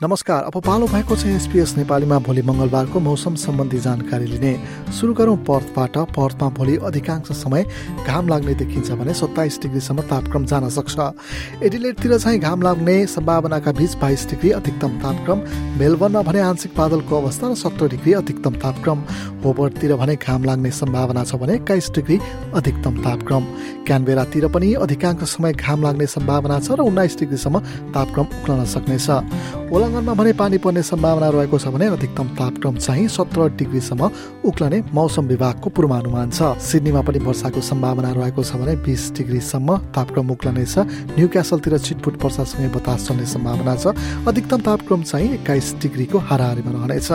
नमस्कार अब पालो भएको छ एसपिएस नेपालीमा भोलि मङ्गलबारको मौसम सम्बन्धी जानकारी लिने। सुरु गरौँ पर्थबाट। पर्थमा भोलि अधिकांश समय घाम लाग्ने देखिन्छ भने सत्ताइस डिग्रीसम्म तापक्रम जान सक्छ। एडिलेटतिर चाहिँ घाम लाग्ने सम्भावनाका बीच बाइस डिग्री अधिकतम तापक्रम मेलबर्नमा भने आंशिक बादलको अवस्था र सत्र डिग्री अधिकतम तापक्रम। होबर्टतिर भने घाम लाग्ने सम्भावना छ भने एक्काइस डिग्री अधिकतम तापक्रम। क्यानबेरातिर पनि अधिकांश समय घाम लाग्ने सम्भावना छ र उन्नाइस डिग्रीसम्म तापक्रम उक्लन सक्नेछ। ओलङ्गनमा भने पानी पर्ने सम्भावना रहेको छ भने अधिकतम तापक्रम चाहिँ सत्र डिग्रीसम्म उक्लने मौसम विभागको पूर्वानुमान छ। सिडनीमा पनि वर्षाको सम्भावना रहेको छ भने बिस डिग्रीसम्म तापक्रम उक्लनेछ। न्यू क्यासलतिर छिटफुट वर्षासँगै बतास चल्ने सम्भावना छ। अधिकतम तापक्रम चाहिँ एक्काइस डिग्रीको हाराहारीमा रहनेछ।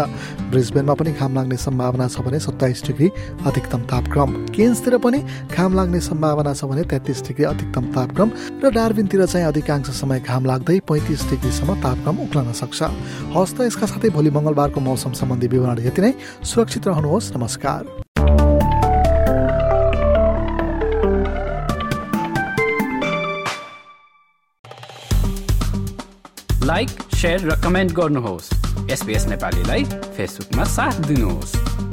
ब्रिजबेनमा पनि घाम लाग्ने सम्भावना छ भने सत्ताइस डिग्री अधिकतम तापक्रम। केन्सतिर पनि घाम लाग्ने सम्भावना छ भने तेत्तिस डिग्री अधिकतम तापक्रम। र डार्बिनतिर चाहिँ अधिकांश समय घाम लाग्दै पैँतिस डिग्रीसम्म तापक्रम उक्लन जान सक्छ। हस् त यसका साथै भोलि मङ्गलबारको मौसम सम्बन्धी विवरण यति नै। सुरक्षित रहनुहोस्। नमस्कार। लाइक र कमेन्ट गर्नुहोस्। एसपिएस नेपालीलाई फेसबुकमा साथ दिनुहोस्।